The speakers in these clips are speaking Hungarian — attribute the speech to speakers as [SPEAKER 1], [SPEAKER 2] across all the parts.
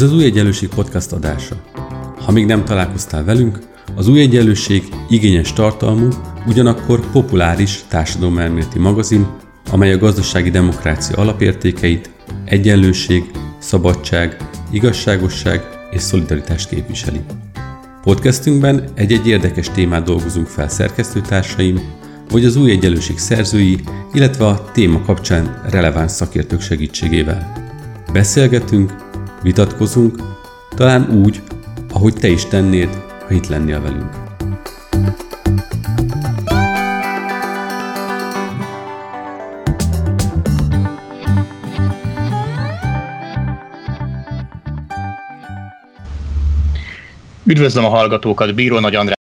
[SPEAKER 1] Ez az Új Egyenlőség podcast adása. Ha még nem találkoztál velünk, az Új Egyenlőség igényes tartalmú, ugyanakkor populáris társadalomelméleti magazin, amely a gazdasági demokrácia alapértékeit, egyenlőség, szabadság, igazságosság és szolidaritást képviseli. Podcastünkben egy-egy érdekes témát dolgozunk fel szerkesztőtársaim, vagy az új egyenlőség szerzői, illetve a téma kapcsán releváns szakértők segítségével. Beszélgetünk, vitatkozunk, talán úgy, ahogy te is tennéd, ha itt lennél velünk.
[SPEAKER 2] Üdvözlöm a hallgatókat, Bíró Nagy András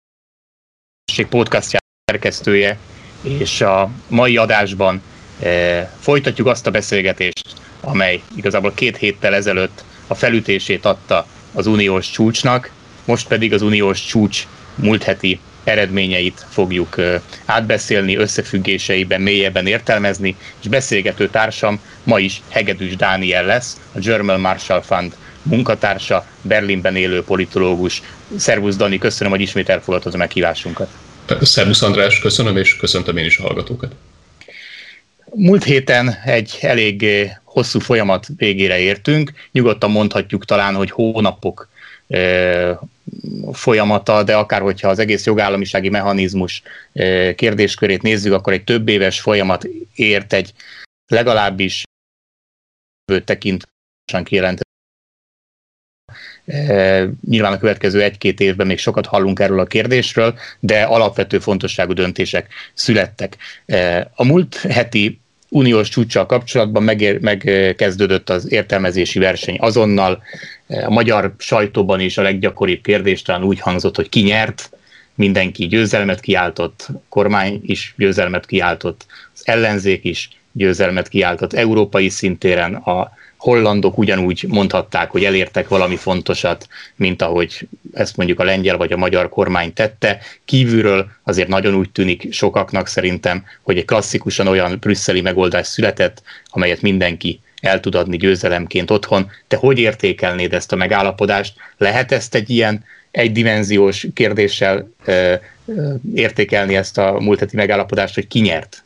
[SPEAKER 2] podcastja szerkesztője, és a mai adásban e, folytatjuk azt a beszélgetést, amely igazából két héttel ezelőtt a felütését adta az uniós csúcsnak, most pedig az uniós csúcs múlt heti eredményeit fogjuk átbeszélni, összefüggéseiben mélyebben értelmezni, és beszélgető társam ma is Hegedűs Dániel lesz, a German Marshall Fund munkatársa, Berlinben élő politológus. Szervusz Dani, köszönöm, hogy ismét elfogadtad a meghívásunkat.
[SPEAKER 3] Szervusz András, köszönöm, és köszöntöm én is a hallgatókat.
[SPEAKER 2] Múlt héten egy elég hosszú folyamat végére értünk. Nyugodtan mondhatjuk talán, hogy hónapok folyamata, de akár hogyha az egész jogállamisági mechanizmus kérdéskörét nézzük, akkor egy több éves folyamat ért egy legalábbis tekintően kijelentett Nyilván a következő egy-két évben még sokat hallunk erről a kérdésről, de alapvető fontosságú döntések születtek. A múlt heti uniós csúcssal kapcsolatban megkezdődött az értelmezési verseny azonnal. A magyar sajtóban is a leggyakoribb kérdés talán úgy hangzott, hogy ki nyert, mindenki győzelmet kiáltott, kormány is győzelmet kiáltott, az ellenzék is győzelmet kiáltott, európai szintéren a hollandok ugyanúgy mondhatták, hogy elértek valami fontosat, mint ahogy ezt mondjuk a lengyel vagy a magyar kormány tette. Kívülről azért nagyon úgy tűnik sokaknak szerintem, hogy egy klasszikusan olyan brüsszeli megoldás született, amelyet mindenki el tud adni győzelemként otthon. Te hogy értékelnéd ezt a megállapodást? Lehet ezt egy ilyen egydimenziós kérdéssel ö, ö, értékelni ezt a múlt heti megállapodást, hogy ki nyert?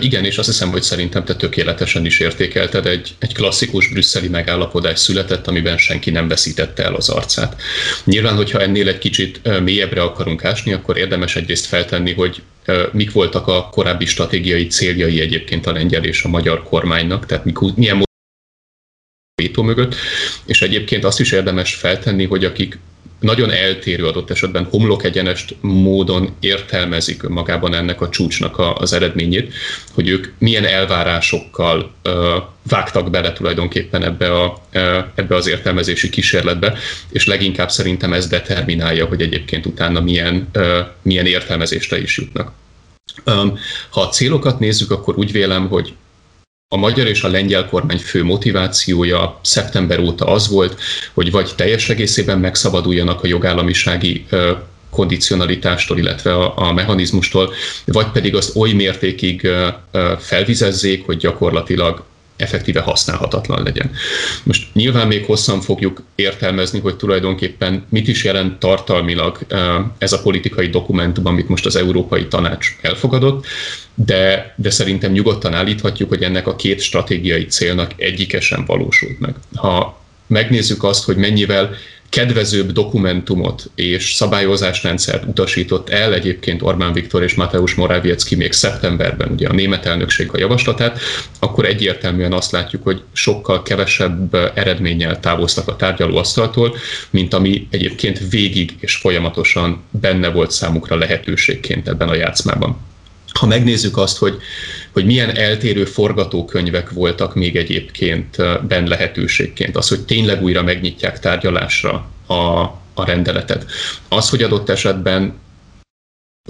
[SPEAKER 3] Igen, és azt hiszem, hogy szerintem te tökéletesen is értékelted. Egy, egy klasszikus brüsszeli megállapodás született, amiben senki nem veszítette el az arcát. Nyilván, hogyha ennél egy kicsit mélyebbre akarunk ásni, akkor érdemes egyrészt feltenni, hogy mik voltak a korábbi stratégiai céljai egyébként a lengyel és a magyar kormánynak, tehát milyen vétó mögött, és egyébként azt is érdemes feltenni, hogy akik nagyon eltérő adott esetben homlok egyenest módon értelmezik magában ennek a csúcsnak a, az eredményét, hogy ők milyen elvárásokkal ö, vágtak bele tulajdonképpen ebbe, a, ebbe az értelmezési kísérletbe, és leginkább szerintem ez determinálja, hogy egyébként utána milyen, ö, milyen értelmezésre is jutnak. Ha a célokat nézzük, akkor úgy vélem, hogy a magyar és a lengyel kormány fő motivációja szeptember óta az volt, hogy vagy teljes egészében megszabaduljanak a jogállamisági kondicionalitástól, illetve a, a mechanizmustól, vagy pedig azt oly mértékig felvizezzék, hogy gyakorlatilag effektíve használhatatlan legyen. Most nyilván még hosszan fogjuk értelmezni, hogy tulajdonképpen mit is jelent tartalmilag ez a politikai dokumentum, amit most az Európai Tanács elfogadott, de, de szerintem nyugodtan állíthatjuk, hogy ennek a két stratégiai célnak egyike sem valósult meg. Ha megnézzük azt, hogy mennyivel kedvezőbb dokumentumot és szabályozásrendszert utasított el egyébként Orbán Viktor és Mateusz Morawiecki még szeptemberben, ugye a német elnökség a javaslatát, akkor egyértelműen azt látjuk, hogy sokkal kevesebb eredménnyel távoztak a tárgyalóasztaltól, mint ami egyébként végig és folyamatosan benne volt számukra lehetőségként ebben a játszmában. Ha megnézzük azt, hogy, hogy milyen eltérő forgatókönyvek voltak még egyébként ben lehetőségként, az, hogy tényleg újra megnyitják tárgyalásra a, a rendeletet, az, hogy adott esetben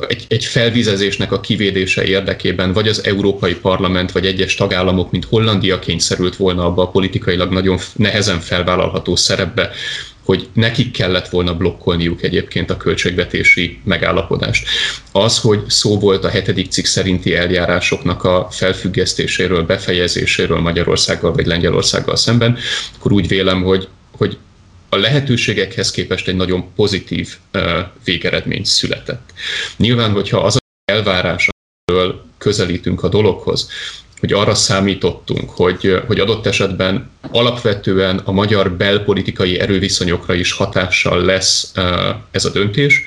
[SPEAKER 3] egy, egy felvizezésnek a kivédése érdekében vagy az Európai Parlament, vagy egyes tagállamok, mint Hollandia kényszerült volna abba a politikailag nagyon nehezen felvállalható szerepbe, hogy nekik kellett volna blokkolniuk egyébként a költségvetési megállapodást. Az, hogy szó volt a hetedik cikk szerinti eljárásoknak a felfüggesztéséről, befejezéséről Magyarországgal vagy Lengyelországgal szemben, akkor úgy vélem, hogy hogy a lehetőségekhez képest egy nagyon pozitív végeredmény született. Nyilván, hogyha az elvárás, közelítünk a dologhoz, hogy arra számítottunk, hogy, hogy adott esetben alapvetően a magyar belpolitikai erőviszonyokra is hatással lesz ez a döntés,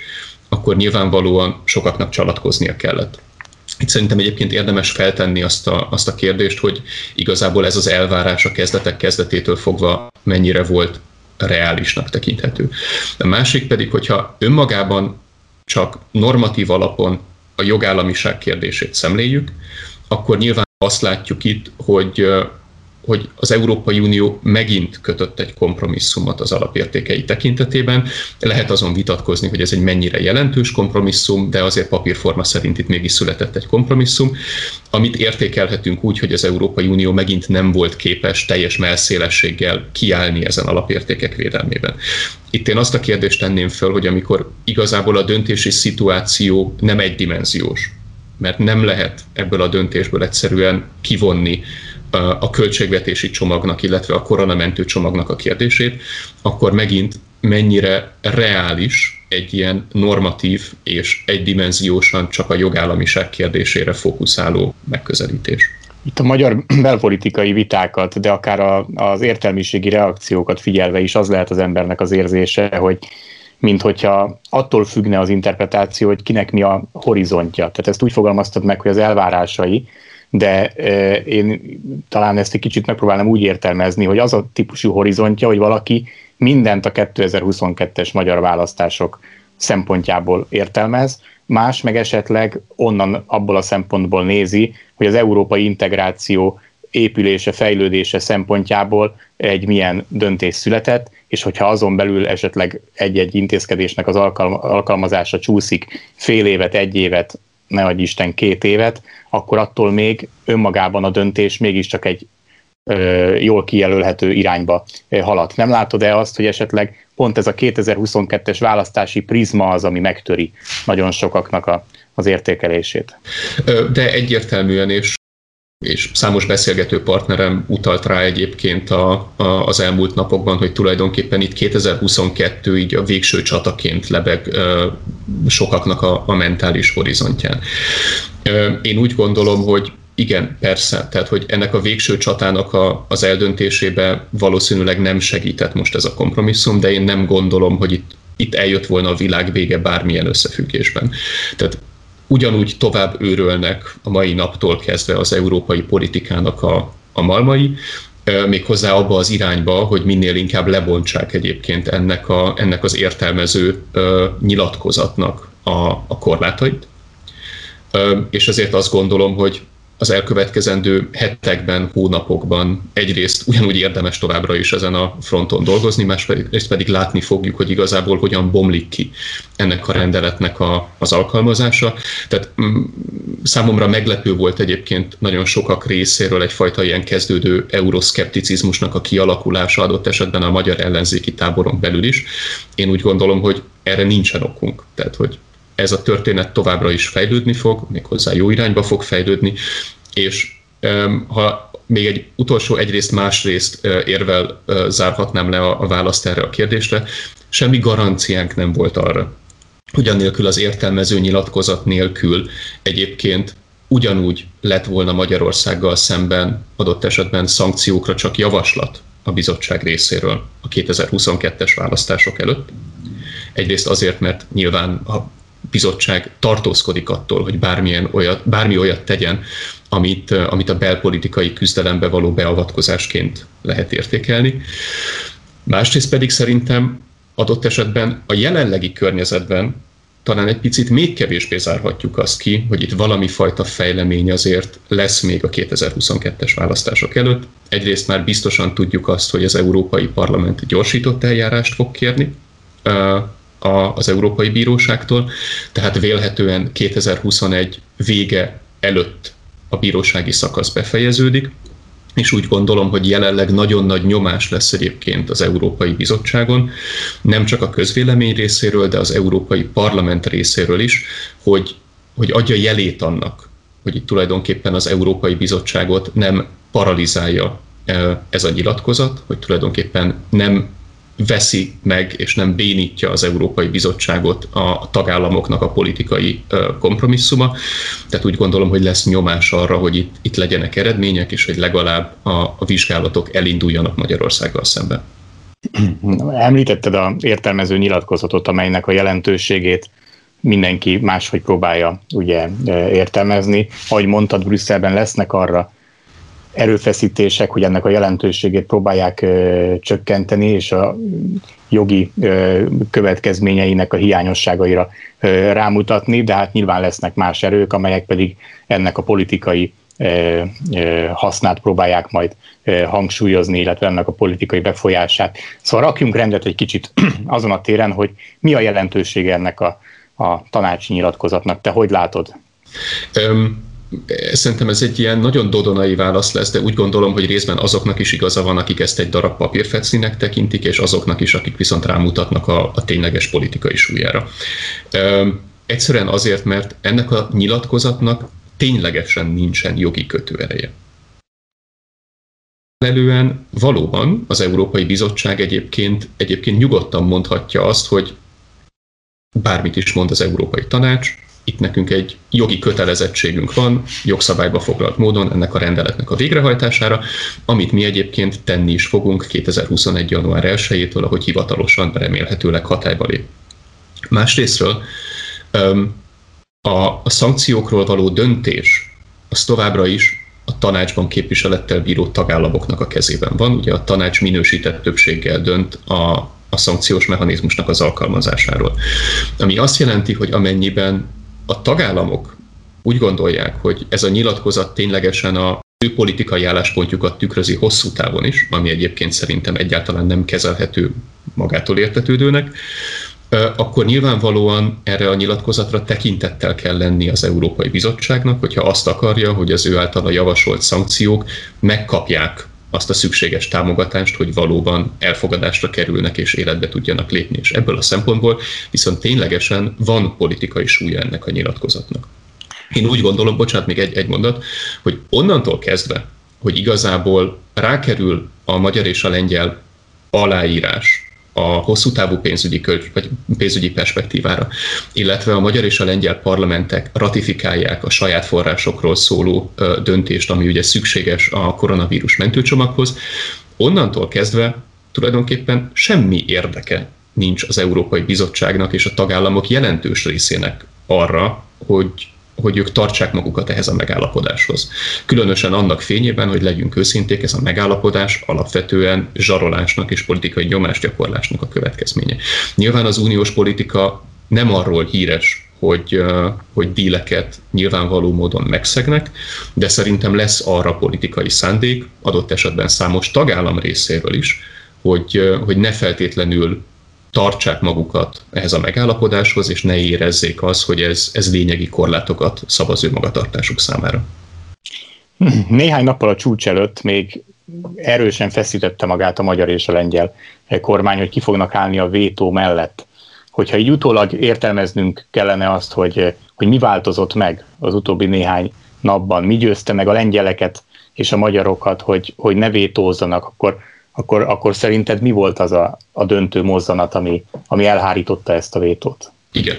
[SPEAKER 3] akkor nyilvánvalóan sokaknak csalatkoznia kellett. Itt szerintem egyébként érdemes feltenni azt a, azt a kérdést, hogy igazából ez az elvárás a kezdetek kezdetétől fogva mennyire volt reálisnak tekinthető. A másik pedig, hogyha önmagában csak normatív alapon a jogállamiság kérdését szemléljük, akkor nyilván azt látjuk itt, hogy hogy az Európai Unió megint kötött egy kompromisszumot az alapértékei tekintetében. Lehet azon vitatkozni, hogy ez egy mennyire jelentős kompromisszum, de azért papírforma szerint itt mégis született egy kompromisszum, amit értékelhetünk úgy, hogy az Európai Unió megint nem volt képes teljes melszélességgel kiállni ezen alapértékek védelmében. Itt én azt a kérdést tenném föl, hogy amikor igazából a döntési szituáció nem egydimenziós, mert nem lehet ebből a döntésből egyszerűen kivonni a költségvetési csomagnak, illetve a koronamentő csomagnak a kérdését, akkor megint mennyire reális egy ilyen normatív és egydimenziósan csak a jogállamiság kérdésére fókuszáló megközelítés.
[SPEAKER 2] Itt a magyar belpolitikai vitákat, de akár a, az értelmiségi reakciókat figyelve is az lehet az embernek az érzése, hogy mint hogyha attól függne az interpretáció, hogy kinek mi a horizontja. Tehát ezt úgy fogalmaztad meg, hogy az elvárásai, de én talán ezt egy kicsit megpróbálom úgy értelmezni, hogy az a típusú horizontja, hogy valaki mindent a 2022-es magyar választások szempontjából értelmez, más meg esetleg onnan abból a szempontból nézi, hogy az európai integráció épülése, fejlődése szempontjából egy milyen döntés született, és hogyha azon belül esetleg egy-egy intézkedésnek az alkalmazása csúszik fél évet, egy évet, ne adj Isten két évet, akkor attól még önmagában a döntés mégiscsak egy ö, jól kijelölhető irányba haladt. Nem látod-e azt, hogy esetleg pont ez a 2022-es választási prizma az, ami megtöri nagyon sokaknak a, az értékelését?
[SPEAKER 3] De egyértelműen, és és számos beszélgető partnerem utalt rá egyébként a, a, az elmúlt napokban, hogy tulajdonképpen itt 2022 így a végső csataként lebeg ö, sokaknak a, a mentális horizontján. Ö, én úgy gondolom, hogy igen, persze, tehát hogy ennek a végső csatának a, az eldöntésébe valószínűleg nem segített most ez a kompromisszum, de én nem gondolom, hogy itt, itt eljött volna a világ vége bármilyen összefüggésben. Tehát ugyanúgy tovább őrölnek a mai naptól kezdve az európai politikának a, a malmai, méghozzá abba az irányba, hogy minél inkább lebontsák egyébként ennek, a, ennek az értelmező nyilatkozatnak a, a korlátait. És ezért azt gondolom, hogy az elkövetkezendő hetekben, hónapokban egyrészt ugyanúgy érdemes továbbra is ezen a fronton dolgozni, másrészt pedig látni fogjuk, hogy igazából hogyan bomlik ki ennek a rendeletnek a, az alkalmazása. Tehát mm, számomra meglepő volt egyébként nagyon sokak részéről egyfajta ilyen kezdődő euroszkepticizmusnak a kialakulása adott esetben a magyar ellenzéki táboron belül is. Én úgy gondolom, hogy erre nincsen okunk. Tehát, hogy ez a történet továbbra is fejlődni fog, méghozzá jó irányba fog fejlődni, és ha még egy utolsó egyrészt másrészt érvel zárhatnám le a választ erre a kérdésre, semmi garanciánk nem volt arra, hogy annélkül az értelmező nyilatkozat nélkül egyébként ugyanúgy lett volna Magyarországgal szemben adott esetben szankciókra csak javaslat a bizottság részéről a 2022-es választások előtt. Egyrészt azért, mert nyilván a bizottság tartózkodik attól, hogy bármilyen olyat, bármi olyat tegyen, amit, amit a belpolitikai küzdelembe való beavatkozásként lehet értékelni. Másrészt pedig szerintem adott esetben a jelenlegi környezetben talán egy picit még kevésbé zárhatjuk azt ki, hogy itt valami fajta fejlemény azért lesz még a 2022-es választások előtt. Egyrészt már biztosan tudjuk azt, hogy az Európai Parlament gyorsított eljárást fog kérni az Európai Bíróságtól, tehát vélhetően 2021 vége előtt a bírósági szakasz befejeződik, és úgy gondolom, hogy jelenleg nagyon nagy nyomás lesz egyébként az Európai Bizottságon, nem csak a közvélemény részéről, de az Európai Parlament részéről is, hogy, hogy adja jelét annak, hogy itt tulajdonképpen az Európai Bizottságot nem paralizálja ez a nyilatkozat, hogy tulajdonképpen nem veszi meg és nem bénítja az Európai Bizottságot a tagállamoknak a politikai kompromisszuma. Tehát úgy gondolom, hogy lesz nyomás arra, hogy itt, itt legyenek eredmények, és hogy legalább a, a vizsgálatok elinduljanak Magyarországgal szemben.
[SPEAKER 2] Említetted a értelmező nyilatkozatot, amelynek a jelentőségét mindenki máshogy próbálja ugye értelmezni. Ahogy mondtad, Brüsszelben lesznek arra erőfeszítések, hogy ennek a jelentőségét próbálják ö, csökkenteni, és a jogi ö, következményeinek a hiányosságaira ö, rámutatni, de hát nyilván lesznek más erők, amelyek pedig ennek a politikai ö, ö, hasznát próbálják majd ö, hangsúlyozni, illetve ennek a politikai befolyását. Szóval rakjunk rendet egy kicsit azon a téren, hogy mi a jelentősége ennek a, a tanácsi nyilatkozatnak. Te hogy látod?
[SPEAKER 3] Um Szerintem ez egy ilyen nagyon dodonai válasz lesz, de úgy gondolom, hogy részben azoknak is igaza van, akik ezt egy darab papírfecninek tekintik, és azoknak is, akik viszont rámutatnak a, a tényleges politikai súlyára. Egyszerűen azért, mert ennek a nyilatkozatnak ténylegesen nincsen jogi kötőereje. Lelően valóban az Európai Bizottság egyébként, egyébként nyugodtan mondhatja azt, hogy bármit is mond az Európai Tanács, itt nekünk egy jogi kötelezettségünk van, jogszabályba foglalt módon ennek a rendeletnek a végrehajtására, amit mi egyébként tenni is fogunk 2021. január 1-től, ahogy hivatalosan remélhetőleg hatályba lép. Másrésztről a, a szankciókról való döntés az továbbra is a tanácsban képviselettel bíró tagállamoknak a kezében van. Ugye a tanács minősített többséggel dönt a, a szankciós mechanizmusnak az alkalmazásáról. Ami azt jelenti, hogy amennyiben a tagállamok úgy gondolják, hogy ez a nyilatkozat ténylegesen a ő politikai álláspontjukat tükrözi hosszú távon is, ami egyébként szerintem egyáltalán nem kezelhető magától értetődőnek, akkor nyilvánvalóan erre a nyilatkozatra tekintettel kell lenni az Európai Bizottságnak, hogyha azt akarja, hogy az ő általa javasolt szankciók megkapják azt a szükséges támogatást, hogy valóban elfogadásra kerülnek és életbe tudjanak lépni. És ebből a szempontból viszont ténylegesen van politikai súlya ennek a nyilatkozatnak. Én úgy gondolom, bocsánat, még egy, egy mondat, hogy onnantól kezdve, hogy igazából rákerül a magyar és a lengyel aláírás a hosszú távú pénzügyi, költ, vagy pénzügyi perspektívára, illetve a magyar és a lengyel parlamentek ratifikálják a saját forrásokról szóló döntést, ami ugye szükséges a koronavírus mentőcsomaghoz, onnantól kezdve tulajdonképpen semmi érdeke nincs az Európai Bizottságnak és a tagállamok jelentős részének arra, hogy hogy ők tartsák magukat ehhez a megállapodáshoz. Különösen annak fényében, hogy legyünk őszinték, ez a megállapodás alapvetően zsarolásnak és politikai nyomásgyakorlásnak a következménye. Nyilván az uniós politika nem arról híres, hogy, hogy díleket nyilvánvaló módon megszegnek, de szerintem lesz arra politikai szándék, adott esetben számos tagállam részéről is, hogy, hogy ne feltétlenül tartsák magukat ehhez a megállapodáshoz, és ne érezzék az, hogy ez, ez lényegi korlátokat szab az ő magatartásuk számára.
[SPEAKER 2] Néhány nappal a csúcs előtt még erősen feszítette magát a magyar és a lengyel kormány, hogy ki fognak állni a vétó mellett. Hogyha így utólag értelmeznünk kellene azt, hogy, hogy mi változott meg az utóbbi néhány napban, mi győzte meg a lengyeleket és a magyarokat, hogy, hogy ne vétózzanak, akkor akkor, akkor szerinted mi volt az a, a döntő mozzanat, ami, ami elhárította ezt a vétót?
[SPEAKER 3] Igen.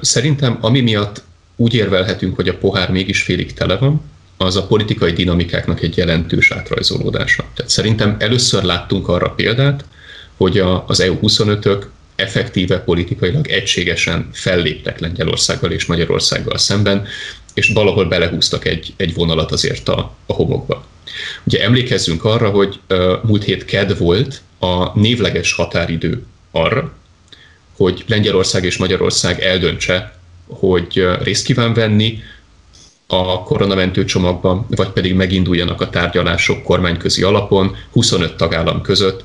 [SPEAKER 3] Szerintem ami miatt úgy érvelhetünk, hogy a pohár mégis félig tele van, az a politikai dinamikáknak egy jelentős átrajzolódása. Tehát szerintem először láttunk arra példát, hogy a, az EU25-ök effektíve politikailag egységesen felléptek Lengyelországgal és Magyarországgal szemben, és valahol belehúztak egy, egy vonalat azért a, a homokba. Ugye emlékezzünk arra, hogy múlt hét KED volt a névleges határidő arra, hogy Lengyelország és Magyarország eldöntse, hogy részt kíván venni a koronamentő csomagban, vagy pedig meginduljanak a tárgyalások kormányközi alapon 25 tagállam között,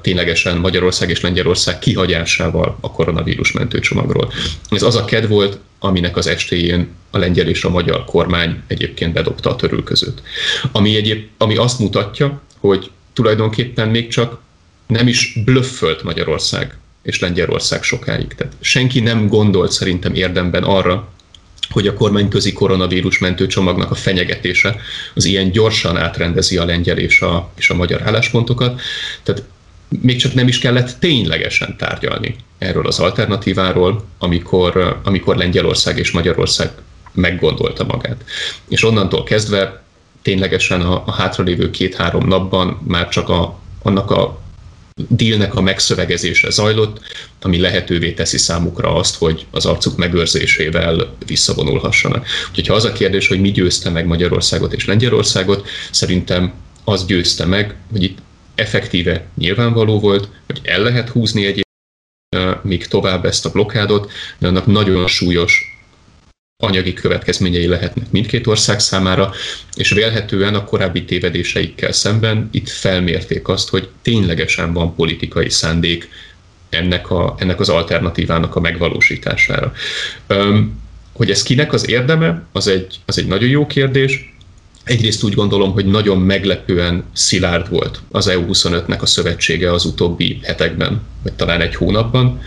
[SPEAKER 3] ténylegesen Magyarország és Lengyelország kihagyásával a koronavírus mentőcsomagról. Ez az a ked volt, aminek az estéjén a lengyel és a magyar kormány egyébként bedobta a törülközőt. Ami, egyéb, ami azt mutatja, hogy tulajdonképpen még csak nem is blöffölt Magyarország és Lengyelország sokáig. Tehát senki nem gondolt szerintem érdemben arra, hogy a kormányközi koronavírus mentőcsomagnak a fenyegetése az ilyen gyorsan átrendezi a lengyel és a, és a magyar álláspontokat. Tehát még csak nem is kellett ténylegesen tárgyalni erről az alternatíváról, amikor, amikor Lengyelország és Magyarország meggondolta magát. És onnantól kezdve ténylegesen a, a hátralévő két-három napban már csak a, annak a dílnek a megszövegezése zajlott, ami lehetővé teszi számukra azt, hogy az arcuk megőrzésével visszavonulhassanak. Úgyhogy ha az a kérdés, hogy mi győzte meg Magyarországot és Lengyelországot, szerintem az győzte meg, hogy itt effektíve nyilvánvaló volt, hogy el lehet húzni egy még tovább ezt a blokkádot, de annak nagyon súlyos anyagi következményei lehetnek mindkét ország számára, és vélhetően a korábbi tévedéseikkel szemben itt felmérték azt, hogy ténylegesen van politikai szándék ennek, a, ennek az alternatívának a megvalósítására. Öm, hogy ez kinek az érdeme, az egy, az egy nagyon jó kérdés. Egyrészt úgy gondolom, hogy nagyon meglepően szilárd volt az EU25-nek a szövetsége az utóbbi hetekben, vagy talán egy hónapban.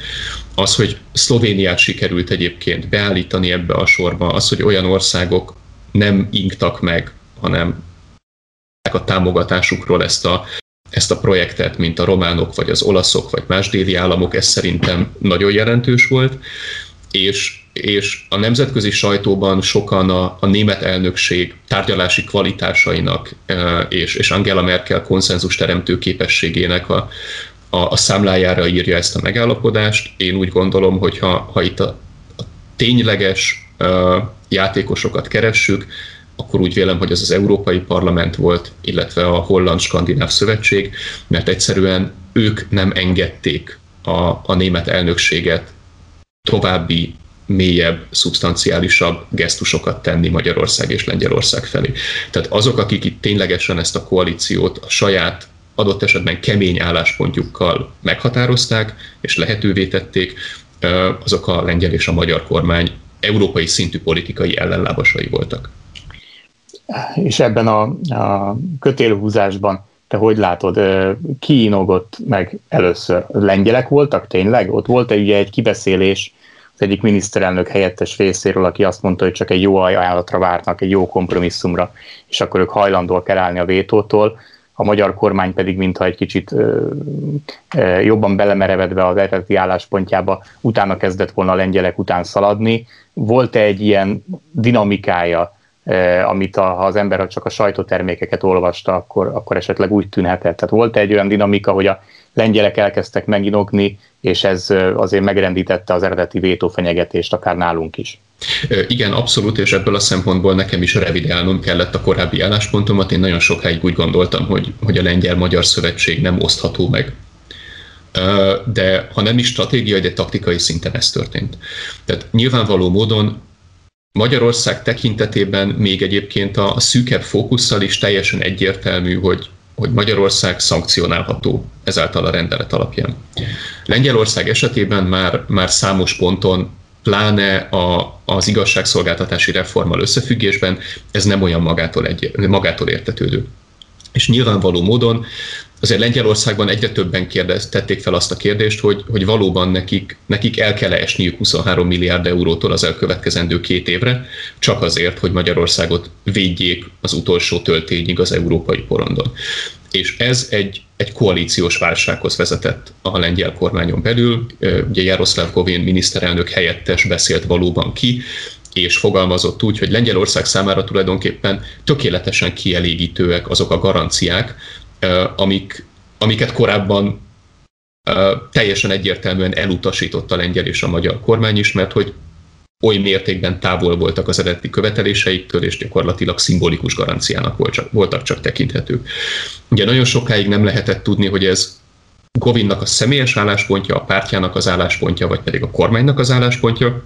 [SPEAKER 3] Az, hogy Szlovéniát sikerült egyébként beállítani ebbe a sorba, az, hogy olyan országok nem inktak meg, hanem a támogatásukról ezt a, ezt a projektet, mint a románok, vagy az olaszok, vagy más déli államok, ez szerintem nagyon jelentős volt, és, és a nemzetközi sajtóban sokan a, a német elnökség tárgyalási kvalitásainak e, és, és Angela Merkel konszenzus teremtő képességének a, a, a számlájára írja ezt a megállapodást. Én úgy gondolom, hogy ha, ha itt a, a tényleges uh, játékosokat keressük, akkor úgy vélem, hogy ez az Európai Parlament volt, illetve a Holland-Skandináv Szövetség, mert egyszerűen ők nem engedték a, a német elnökséget további mélyebb, szubstanciálisabb gesztusokat tenni Magyarország és Lengyelország felé. Tehát azok, akik itt ténylegesen ezt a koalíciót a saját adott esetben kemény álláspontjukkal meghatározták és lehetővé tették, azok a lengyel és a magyar kormány európai szintű politikai ellenlábasai voltak.
[SPEAKER 2] És ebben a, a kötélhúzásban te hogy látod, ki inogott meg először? Lengyelek voltak tényleg? Ott volt egy, egy kibeszélés az egyik miniszterelnök helyettes részéről, aki azt mondta, hogy csak egy jó ajánlatra várnak, egy jó kompromisszumra, és akkor ők hajlandóak elállni a vétótól a magyar kormány pedig mintha egy kicsit ö, ö, jobban belemerevedve az eredeti álláspontjába utána kezdett volna a lengyelek után szaladni. Volt-e egy ilyen dinamikája, amit a, ha az ember csak a sajtótermékeket olvasta, akkor, akkor esetleg úgy tűnhetett? Tehát volt -e egy olyan dinamika, hogy a lengyelek elkezdtek meginogni, és ez azért megrendítette az eredeti vétófenyegetést akár nálunk is?
[SPEAKER 3] Igen, abszolút, és ebből a szempontból nekem is revidálnom kellett a korábbi álláspontomat. Én nagyon sokáig úgy gondoltam, hogy, hogy a Lengyel-Magyar Szövetség nem osztható meg. De ha nem is stratégiai, de taktikai szinten ez történt. Tehát nyilvánvaló módon Magyarország tekintetében még egyébként a szűkebb fókusszal is teljesen egyértelmű, hogy, hogy Magyarország szankcionálható ezáltal a rendelet alapján. Lengyelország esetében már, már számos ponton pláne a, az igazságszolgáltatási reformmal összefüggésben, ez nem olyan magától, egy, magától értetődő. És nyilvánvaló módon azért Lengyelországban egyre többen kérdez, tették fel azt a kérdést, hogy, hogy valóban nekik, nekik el kell esniük 23 milliárd eurótól az elkövetkezendő két évre, csak azért, hogy Magyarországot védjék az utolsó töltényig az európai porondon. És ez egy, egy koalíciós válsághoz vezetett a lengyel kormányon belül. Ugye Jaroszláv Kovén miniszterelnök helyettes beszélt valóban ki, és fogalmazott úgy, hogy Lengyelország számára tulajdonképpen tökéletesen kielégítőek azok a garanciák, amik, amiket korábban teljesen egyértelműen elutasított a lengyel és a magyar kormány is, mert hogy oly mértékben távol voltak az eredeti követeléseiktől, és gyakorlatilag szimbolikus garanciának voltak csak tekinthetők. Ugye nagyon sokáig nem lehetett tudni, hogy ez Govinnak a személyes álláspontja, a pártjának az álláspontja, vagy pedig a kormánynak az álláspontja,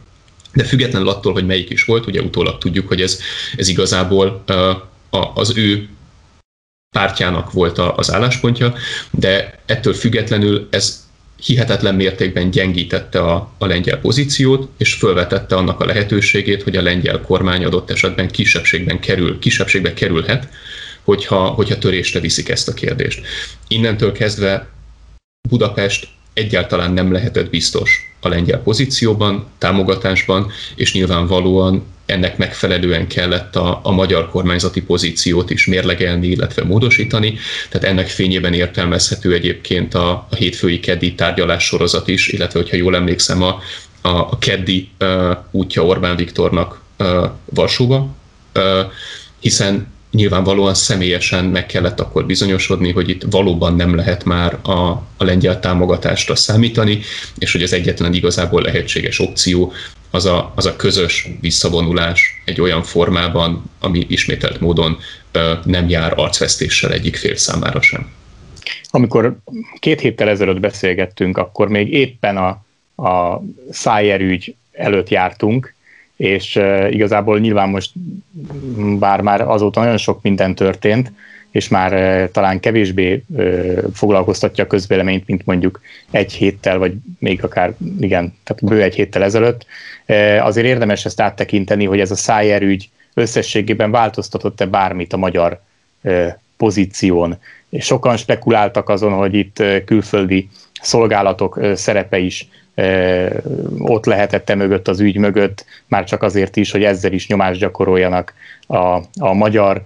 [SPEAKER 3] de függetlenül attól, hogy melyik is volt, ugye utólag tudjuk, hogy ez, ez igazából az ő pártjának volt az álláspontja, de ettől függetlenül ez hihetetlen mértékben gyengítette a, a lengyel pozíciót, és felvetette annak a lehetőségét, hogy a lengyel kormány adott esetben kisebbségben kerül, kisebbségbe kerülhet, hogyha, hogyha törésre viszik ezt a kérdést. Innentől kezdve Budapest egyáltalán nem lehetett biztos a lengyel pozícióban, támogatásban, és nyilvánvalóan ennek megfelelően kellett a, a magyar kormányzati pozíciót is mérlegelni, illetve módosítani. Tehát ennek fényében értelmezhető egyébként a, a hétfői keddi tárgyalás sorozat is, illetve hogyha jól emlékszem, a, a, a keddi uh, útja Orbán Viktornak uh, Varsóba, uh, hiszen nyilvánvalóan személyesen meg kellett akkor bizonyosodni, hogy itt valóban nem lehet már a, a lengyel támogatásra számítani, és hogy az egyetlen igazából lehetséges opció az a, az a közös visszavonulás egy olyan formában, ami ismételt módon ö, nem jár arcvesztéssel egyik fél számára sem.
[SPEAKER 2] Amikor két héttel ezelőtt beszélgettünk, akkor még éppen a, a Szájer ügy előtt jártunk, és igazából nyilván most, bár már azóta nagyon sok minden történt, és már talán kevésbé uh, foglalkoztatja a közvéleményt, mint mondjuk egy héttel, vagy még akár, igen, tehát bő egy héttel ezelőtt, azért érdemes ezt áttekinteni, hogy ez a Szájer ügy összességében változtatott-e bármit a magyar pozíción. Sokan spekuláltak azon, hogy itt külföldi szolgálatok szerepe is ott lehetette mögött az ügy mögött, már csak azért is, hogy ezzel is nyomást gyakoroljanak a, a magyar,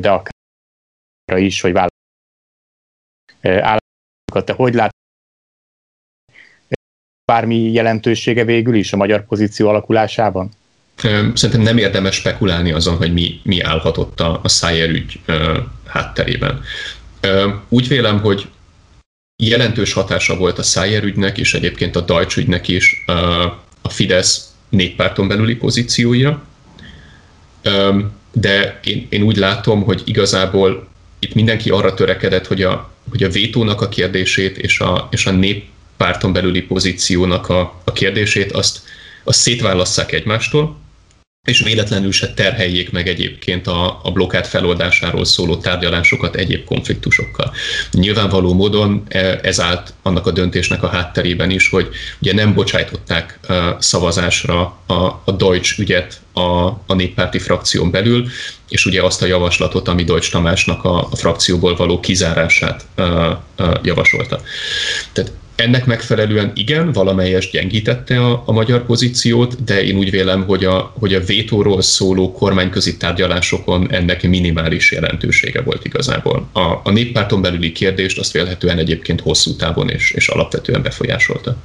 [SPEAKER 2] de akár is, hogy állatokat. Te hogy lát bármi jelentősége végül is a magyar pozíció alakulásában?
[SPEAKER 3] Szerintem nem érdemes spekulálni azon, hogy mi, mi állhatott a, a Szájer ügy hátterében. Úgy vélem, hogy jelentős hatása volt a Szájer ügynek, és egyébként a Deutsch ügynek is a Fidesz néppárton belüli pozícióira. De én, én úgy látom, hogy igazából itt mindenki arra törekedett, hogy a, hogy a vétónak a kérdését és a, és a néppárton belüli pozíciónak a, a kérdését azt, azt szétválasszák egymástól, és véletlenül se terheljék meg egyébként a, a blokkát feloldásáról szóló tárgyalásokat egyéb konfliktusokkal. Nyilvánvaló módon e, ez állt annak a döntésnek a hátterében is, hogy ugye nem bocsájtották e, szavazásra a, a Deutsch ügyet a, a néppárti frakción belül, és ugye azt a javaslatot, ami Deutsch Tamásnak a, a frakcióból való kizárását uh, javasolta. Tehát ennek megfelelően igen, valamelyest gyengítette a, a magyar pozíciót, de én úgy vélem, hogy a, hogy a vétóról szóló kormányközi tárgyalásokon ennek minimális jelentősége volt igazából. A, a néppárton belüli kérdést azt vélhetően egyébként hosszú távon és, és alapvetően befolyásolta.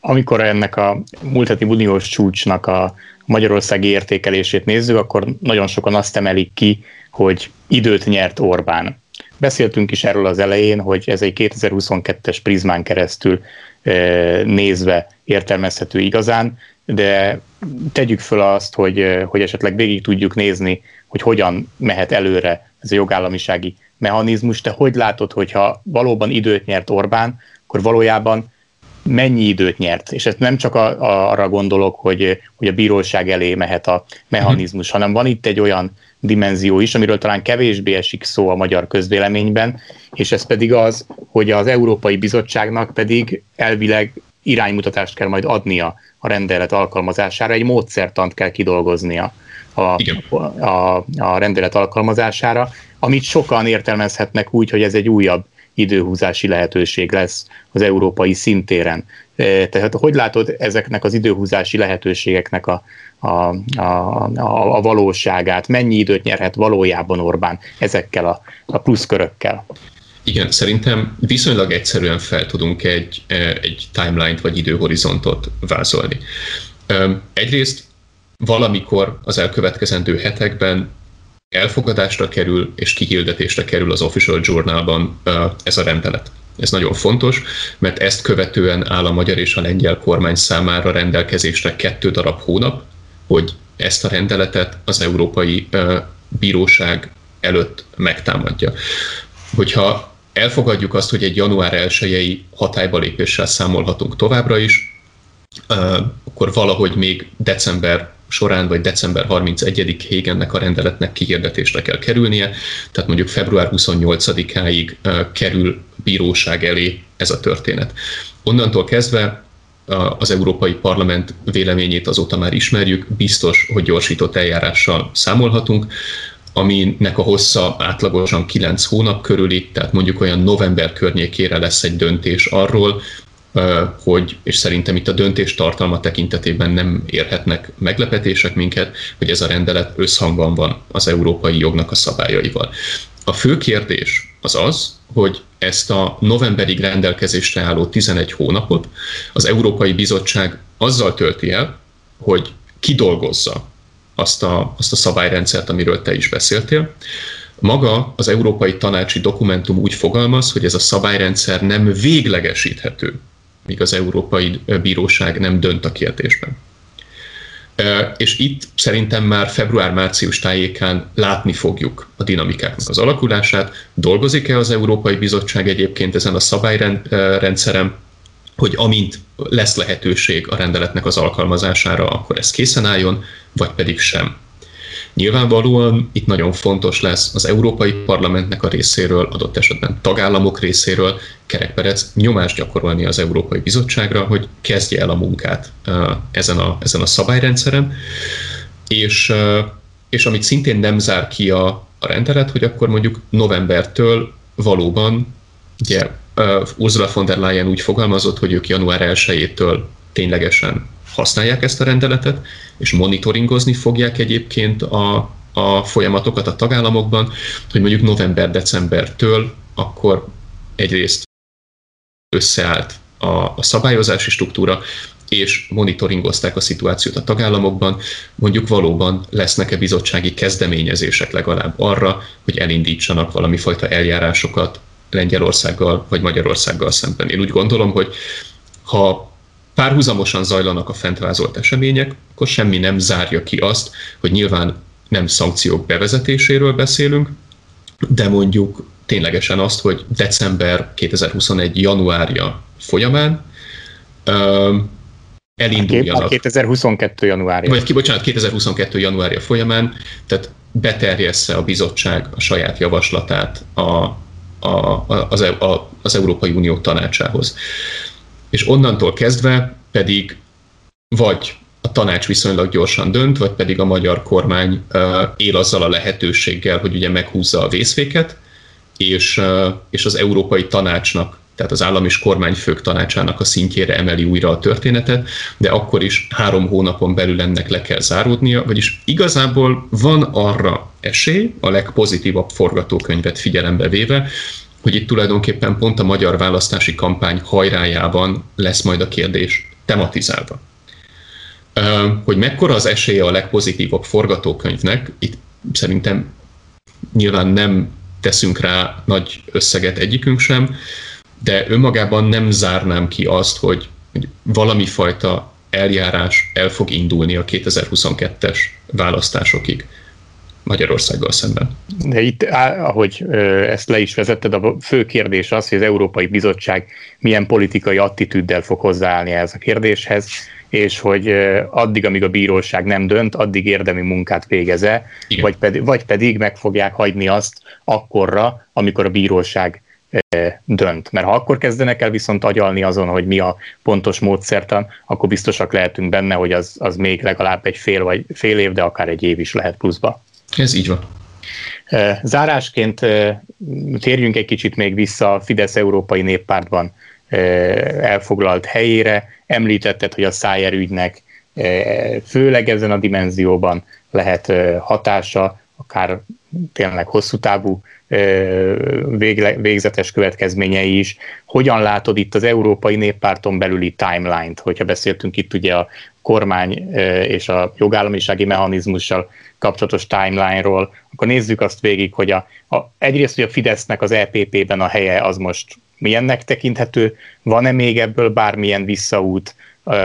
[SPEAKER 2] Amikor ennek a múlt heti uniós csúcsnak a magyarországi értékelését nézzük, akkor nagyon sokan azt emelik ki, hogy időt nyert Orbán Beszéltünk is erről az elején, hogy ez egy 2022-es prizmán keresztül nézve értelmezhető igazán, de tegyük föl azt, hogy, hogy esetleg végig tudjuk nézni, hogy hogyan mehet előre ez a jogállamisági mechanizmus. Te hogy látod, hogyha valóban időt nyert Orbán, akkor valójában mennyi időt nyert? És ezt nem csak a, a, arra gondolok, hogy, hogy a bíróság elé mehet a mechanizmus, mm. hanem van itt egy olyan dimenzió is, amiről talán kevésbé esik szó a magyar közvéleményben, és ez pedig az, hogy az Európai Bizottságnak pedig elvileg iránymutatást kell majd adnia a rendelet alkalmazására, egy módszertant kell kidolgoznia a, a, a rendelet alkalmazására, amit sokan értelmezhetnek úgy, hogy ez egy újabb időhúzási lehetőség lesz az európai szintéren. Tehát hogy látod ezeknek az időhúzási lehetőségeknek a, a, a, a, a valóságát? Mennyi időt nyerhet valójában Orbán ezekkel a, a pluszkörökkel?
[SPEAKER 3] Igen, szerintem viszonylag egyszerűen fel tudunk egy, egy timeline-t vagy időhorizontot vázolni. Egyrészt valamikor az elkövetkezendő hetekben elfogadásra kerül és kihirdetésre kerül az Official Journalban ez a rendelet. Ez nagyon fontos, mert ezt követően áll a magyar és a lengyel kormány számára rendelkezésre kettő darab hónap, hogy ezt a rendeletet az Európai Bíróság előtt megtámadja. Hogyha elfogadjuk azt, hogy egy január 1 hatályba lépéssel számolhatunk továbbra is, akkor valahogy még december során, vagy december 31-ig ennek a rendeletnek kihirdetésre kell kerülnie, tehát mondjuk február 28-áig kerül bíróság elé ez a történet. Onnantól kezdve az Európai Parlament véleményét azóta már ismerjük, biztos, hogy gyorsított eljárással számolhatunk. Aminek a hossza átlagosan 9 hónap körüli, tehát mondjuk olyan november környékére lesz egy döntés arról, hogy, és szerintem itt a döntés tartalma tekintetében nem érhetnek meglepetések minket, hogy ez a rendelet összhangban van az európai jognak a szabályaival. A fő kérdés az az, hogy ezt a novemberig rendelkezésre álló 11 hónapot az Európai Bizottság azzal tölti el, hogy kidolgozza azt a, azt a szabályrendszert, amiről te is beszéltél. Maga az Európai Tanácsi Dokumentum úgy fogalmaz, hogy ez a szabályrendszer nem véglegesíthető, míg az Európai Bíróság nem dönt a kérdésben. És itt szerintem már február-március tájékán látni fogjuk a dinamikáknak az alakulását. Dolgozik-e az Európai Bizottság egyébként ezen a szabályrendszerem, hogy amint lesz lehetőség a rendeletnek az alkalmazására, akkor ez készen álljon, vagy pedig sem. Nyilvánvalóan itt nagyon fontos lesz az Európai Parlamentnek a részéről, adott esetben tagállamok részéről Kerekperec nyomást gyakorolni az Európai Bizottságra, hogy kezdje el a munkát ezen a, ezen a szabályrendszeren, és, és amit szintén nem zár ki a, a rendelet, hogy akkor mondjuk novembertől valóban ugye Ursula von der Leyen úgy fogalmazott, hogy ők január 1-től ténylegesen használják ezt a rendeletet, és monitoringozni fogják egyébként a, a folyamatokat a tagállamokban, hogy mondjuk november-decembertől akkor egyrészt összeállt a, a szabályozási struktúra, és monitoringozták a szituációt a tagállamokban, mondjuk valóban lesznek-e bizottsági kezdeményezések legalább arra, hogy elindítsanak valami fajta eljárásokat Lengyelországgal vagy Magyarországgal szemben. Én úgy gondolom, hogy ha párhuzamosan zajlanak a fentvázolt események, akkor semmi nem zárja ki azt, hogy nyilván nem szankciók bevezetéséről beszélünk, de mondjuk ténylegesen azt, hogy december 2021. januárja folyamán elinduljanak. A
[SPEAKER 2] 2022. januárja.
[SPEAKER 3] Vagy ki, bocsánat, 2022. januárja folyamán, tehát beterjessze a bizottság a saját javaslatát a, a, az, e, a, az Európai Unió tanácsához. És onnantól kezdve pedig vagy a tanács viszonylag gyorsan dönt, vagy pedig a magyar kormány él azzal a lehetőséggel, hogy ugye meghúzza a vészféket, és, és az Európai Tanácsnak, tehát az állam és kormányfők tanácsának a szintjére emeli újra a történetet, de akkor is három hónapon belül ennek le kell záródnia, vagyis igazából van arra esély, a legpozitívabb forgatókönyvet figyelembe véve, hogy itt tulajdonképpen pont a magyar választási kampány hajrájában lesz majd a kérdés tematizálva. Hogy mekkora az esélye a legpozitívabb forgatókönyvnek, itt szerintem nyilván nem teszünk rá nagy összeget egyikünk sem, de önmagában nem zárnám ki azt, hogy valami fajta eljárás el fog indulni a 2022-es választásokig. Magyarországgal szemben.
[SPEAKER 2] De itt, ahogy ezt le is vezetted, a fő kérdés az, hogy az Európai Bizottság milyen politikai attitűddel fog hozzáállni ez a kérdéshez, és hogy addig, amíg a bíróság nem dönt, addig érdemi munkát végeze, vagy pedig, vagy pedig meg fogják hagyni azt akkorra, amikor a bíróság dönt. Mert ha akkor kezdenek el viszont agyalni azon, hogy mi a pontos módszertan, akkor biztosak lehetünk benne, hogy az, az még legalább egy fél, vagy fél év, de akár egy év is lehet pluszba.
[SPEAKER 3] Ez így van.
[SPEAKER 2] Zárásként térjünk egy kicsit még vissza a Fidesz Európai Néppártban elfoglalt helyére. Említetted, hogy a Szájer ügynek főleg ezen a dimenzióban lehet hatása, akár tényleg hosszú távú végzetes következményei is. Hogyan látod itt az Európai Néppárton belüli timeline-t, hogyha beszéltünk itt ugye a kormány és a jogállamisági mechanizmussal kapcsolatos timeline-ról, akkor nézzük azt végig, hogy a, a, egyrészt, hogy a Fidesznek az EPP-ben a helye az most milyennek tekinthető, van-e még ebből bármilyen visszaút,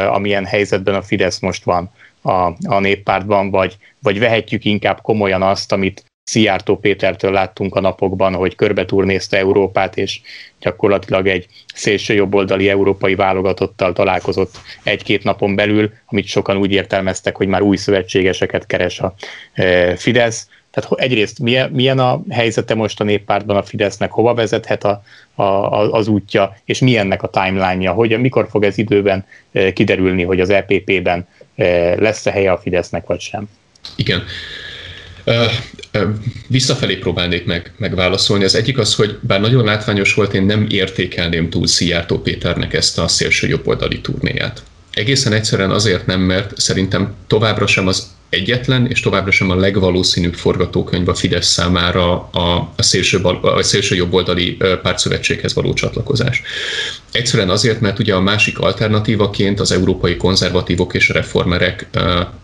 [SPEAKER 2] amilyen helyzetben a Fidesz most van a, a néppártban, vagy, vagy vehetjük inkább komolyan azt, amit Szijjártó Pétertől láttunk a napokban, hogy körbe turnézte Európát, és gyakorlatilag egy szélső jobboldali európai válogatottal találkozott egy-két napon belül, amit sokan úgy értelmeztek, hogy már új szövetségeseket keres a e, Fidesz. Tehát egyrészt milyen, milyen a helyzete most a néppártban a Fidesznek, hova vezethet a, a, az útja, és milyennek a timeline-ja, hogy mikor fog ez időben e, kiderülni, hogy az EPP-ben e, lesz-e helye a Fidesznek, vagy sem.
[SPEAKER 3] Igen. Visszafelé próbálnék meg, megválaszolni. Az egyik az, hogy bár nagyon látványos volt, én nem értékelném túl Szijjártó Péternek ezt a szélső jobboldali turnéját. Egészen egyszerűen azért nem, mert szerintem továbbra sem az egyetlen, és továbbra sem a legvalószínűbb forgatókönyv a Fidesz számára a, a, szélső, a szélső jobboldali pártszövetséghez való csatlakozás. Egyszerűen azért, mert ugye a másik alternatívaként az európai konzervatívok és reformerek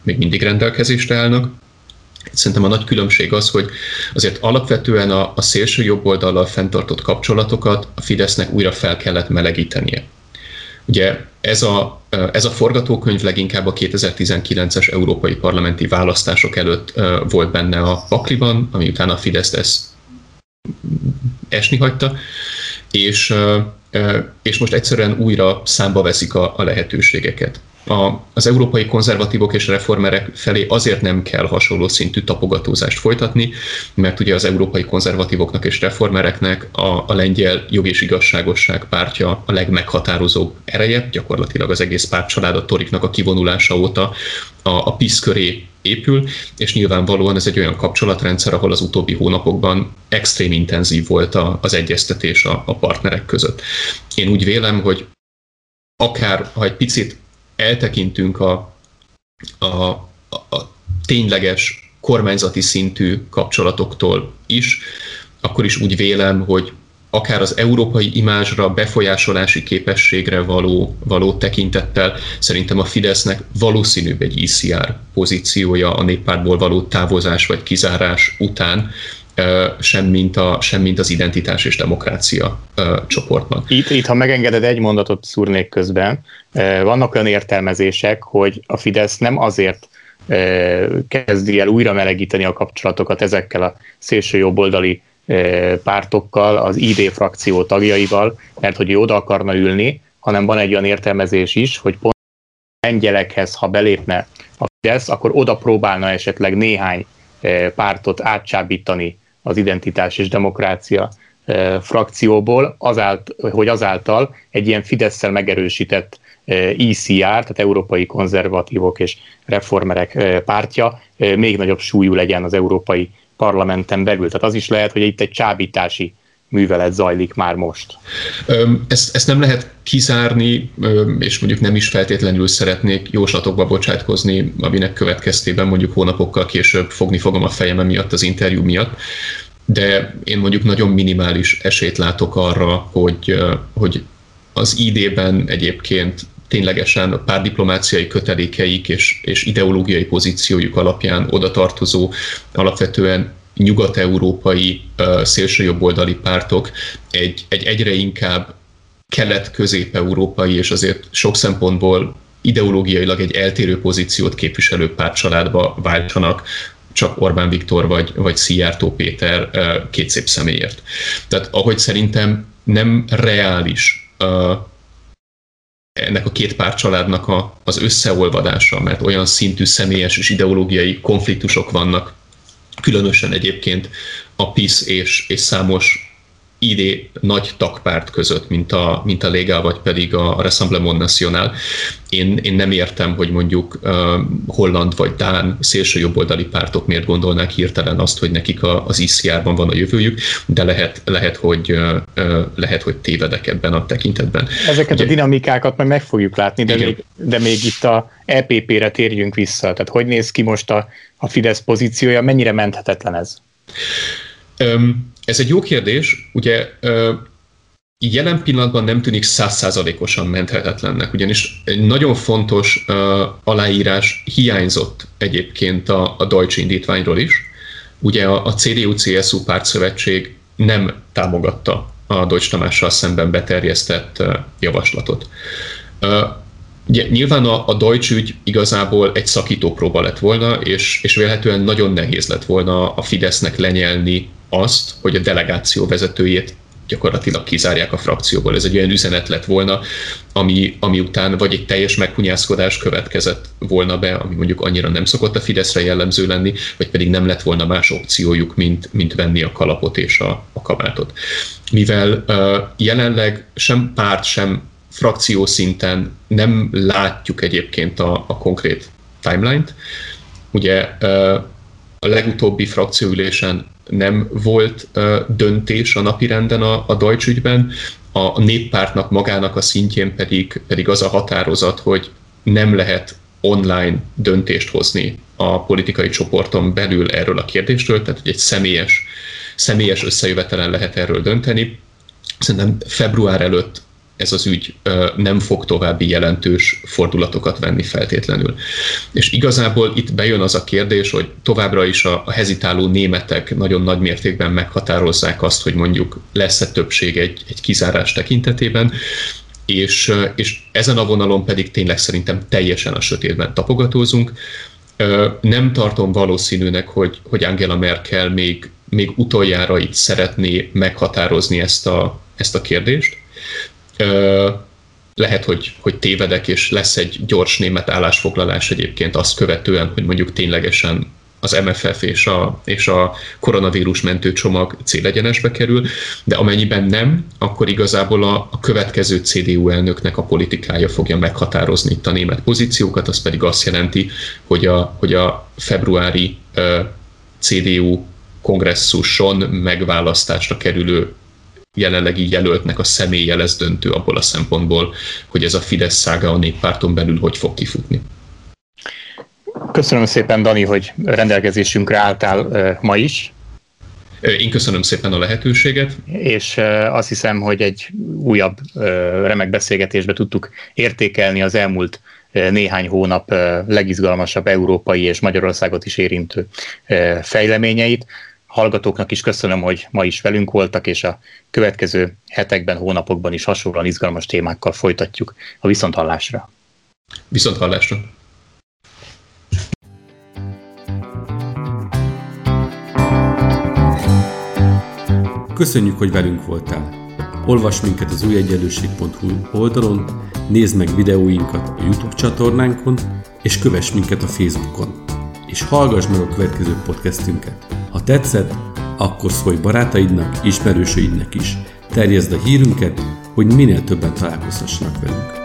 [SPEAKER 3] még mindig rendelkezésre állnak, Szerintem a nagy különbség az, hogy azért alapvetően a, a szélső jobb oldallal fenntartott kapcsolatokat a Fidesznek újra fel kellett melegítenie. Ugye ez a, ez a forgatókönyv leginkább a 2019-es európai parlamenti választások előtt volt benne a pakliban, ami utána a Fidesz ezt esni hagyta, és, és most egyszerűen újra számba veszik a, a lehetőségeket a, az európai konzervatívok és reformerek felé azért nem kell hasonló szintű tapogatózást folytatni, mert ugye az európai konzervatívoknak és reformereknek a, a lengyel jog és igazságosság pártja a legmeghatározóbb ereje, gyakorlatilag az egész pártcsalád a toriknak a kivonulása óta a, a PISZ köré épül, és nyilvánvalóan ez egy olyan kapcsolatrendszer, ahol az utóbbi hónapokban extrém intenzív volt a, az egyeztetés a, a partnerek között. Én úgy vélem, hogy akár ha egy picit eltekintünk a, a, a tényleges kormányzati szintű kapcsolatoktól is, akkor is úgy vélem, hogy akár az európai imázsra, befolyásolási képességre való, való tekintettel szerintem a Fidesznek valószínűbb egy ICR pozíciója a néppártból való távozás vagy kizárás után, sem mint, a, sem mint az identitás és demokrácia csoportnak.
[SPEAKER 2] Itt, itt, ha megengeded, egy mondatot szúrnék közben. Vannak olyan értelmezések, hogy a Fidesz nem azért kezdi el újra melegíteni a kapcsolatokat ezekkel a szélső jobboldali pártokkal, az ID frakció tagjaival, mert hogy oda akarna ülni, hanem van egy olyan értelmezés is, hogy pont lengyelekhez, ha belépne a Fidesz, akkor oda próbálna esetleg néhány pártot átcsábítani az identitás és demokrácia frakcióból, azált, hogy azáltal egy ilyen fidesz megerősített ECR, tehát Európai Konzervatívok és Reformerek pártja még nagyobb súlyú legyen az Európai Parlamenten belül. Tehát az is lehet, hogy itt egy csábítási művelet zajlik már most.
[SPEAKER 3] Ezt, ezt nem lehet kizárni, és mondjuk nem is feltétlenül szeretnék jóslatokba bocsátkozni, aminek következtében mondjuk hónapokkal később fogni fogom a fejem miatt az interjú miatt, de én mondjuk nagyon minimális esélyt látok arra, hogy, hogy az ID-ben egyébként ténylegesen a párdiplomáciai kötelékeik és, és ideológiai pozíciójuk alapján oda tartozó alapvetően nyugat-európai szélsőjobboldali pártok egy, egy egyre inkább kelet-közép-európai és azért sok szempontból ideológiailag egy eltérő pozíciót képviselő pártcsaládba váltsanak, csak Orbán Viktor vagy, vagy Szijjártó Péter két szép személyért. Tehát ahogy szerintem nem reális ennek a két pártcsaládnak a, az összeolvadása, mert olyan szintű személyes és ideológiai konfliktusok vannak különösen egyébként a PIS és, és számos ID nagy tagpárt között, mint a, mint a Lega, vagy pedig a Rassemblement National. Én, én nem értem, hogy mondjuk uh, holland vagy dán szélső jobboldali pártok miért gondolnák hirtelen azt, hogy nekik a, az ICR-ban van a jövőjük, de lehet, lehet, hogy, uh, lehet, hogy tévedek ebben a tekintetben.
[SPEAKER 2] Ezeket Ugye, a dinamikákat meg meg fogjuk látni, de még, de még itt a EPP-re térjünk vissza. Tehát hogy néz ki most a, a Fidesz pozíciója, mennyire menthetetlen ez?
[SPEAKER 3] Um, ez egy jó kérdés, ugye jelen pillanatban nem tűnik százszázalékosan menthetetlennek, ugyanis egy nagyon fontos uh, aláírás hiányzott egyébként a, a Deutsche indítványról is. Ugye a, a CDU-CSU pártszövetség nem támogatta a Deutsch Tamással szemben beterjesztett javaslatot. Ugye, nyilván a, a Deutsch ügy igazából egy szakítópróba lett volna, és, és vélhetően nagyon nehéz lett volna a Fidesznek lenyelni azt, hogy a delegáció vezetőjét gyakorlatilag kizárják a frakcióból. Ez egy olyan üzenet lett volna, ami, ami után vagy egy teljes meghunyászkodás következett volna be, ami mondjuk annyira nem szokott a Fideszre jellemző lenni, vagy pedig nem lett volna más opciójuk, mint, mint venni a kalapot és a, a kabátot. Mivel uh, jelenleg sem párt, sem frakció szinten nem látjuk egyébként a, a konkrét timeline-t, ugye uh, a legutóbbi frakcióülésen nem volt döntés a napirenden a, a Deutsch ügyben, a néppártnak magának a szintjén pedig, pedig az a határozat, hogy nem lehet online döntést hozni a politikai csoporton belül erről a kérdésről, tehát hogy egy személyes, személyes összejövetelen lehet erről dönteni. Szerintem február előtt ez az ügy nem fog további jelentős fordulatokat venni feltétlenül. És igazából itt bejön az a kérdés, hogy továbbra is a, hezitáló németek nagyon nagy mértékben meghatározzák azt, hogy mondjuk lesz-e többség egy, egy kizárás tekintetében, és, és ezen a vonalon pedig tényleg szerintem teljesen a sötétben tapogatózunk. Nem tartom valószínűnek, hogy, hogy Angela Merkel még, még utoljára itt szeretné meghatározni ezt a, ezt a kérdést lehet, hogy, hogy tévedek, és lesz egy gyors német állásfoglalás egyébként azt követően, hogy mondjuk ténylegesen az MFF és a, és a koronavírus mentőcsomag célegyenesbe kerül, de amennyiben nem, akkor igazából a, a következő CDU elnöknek a politikája fogja meghatározni itt a német pozíciókat, az pedig azt jelenti, hogy a, hogy a februári uh, CDU kongresszuson megválasztásra kerülő jelenlegi jelöltnek a személye lesz döntő abból a szempontból, hogy ez a Fidesz szága a néppárton belül hogy fog kifutni.
[SPEAKER 2] Köszönöm szépen, Dani, hogy rendelkezésünkre álltál ma is.
[SPEAKER 3] Én köszönöm szépen a lehetőséget.
[SPEAKER 2] És azt hiszem, hogy egy újabb remek beszélgetésbe tudtuk értékelni az elmúlt néhány hónap legizgalmasabb európai és Magyarországot is érintő fejleményeit hallgatóknak is köszönöm, hogy ma is velünk voltak, és a következő hetekben, hónapokban is hasonlóan izgalmas témákkal folytatjuk a viszonthallásra.
[SPEAKER 3] Viszonthallásra!
[SPEAKER 1] Köszönjük, hogy velünk voltál! Olvasd minket az újegyenlőség.hu oldalon, nézd meg videóinkat a YouTube csatornánkon, és kövess minket a Facebookon. És hallgass meg a következő podcastünket! Ha tetszett, akkor szólj barátaidnak, ismerősöidnek is. Terjezd a hírünket, hogy minél többen találkozhassanak velünk.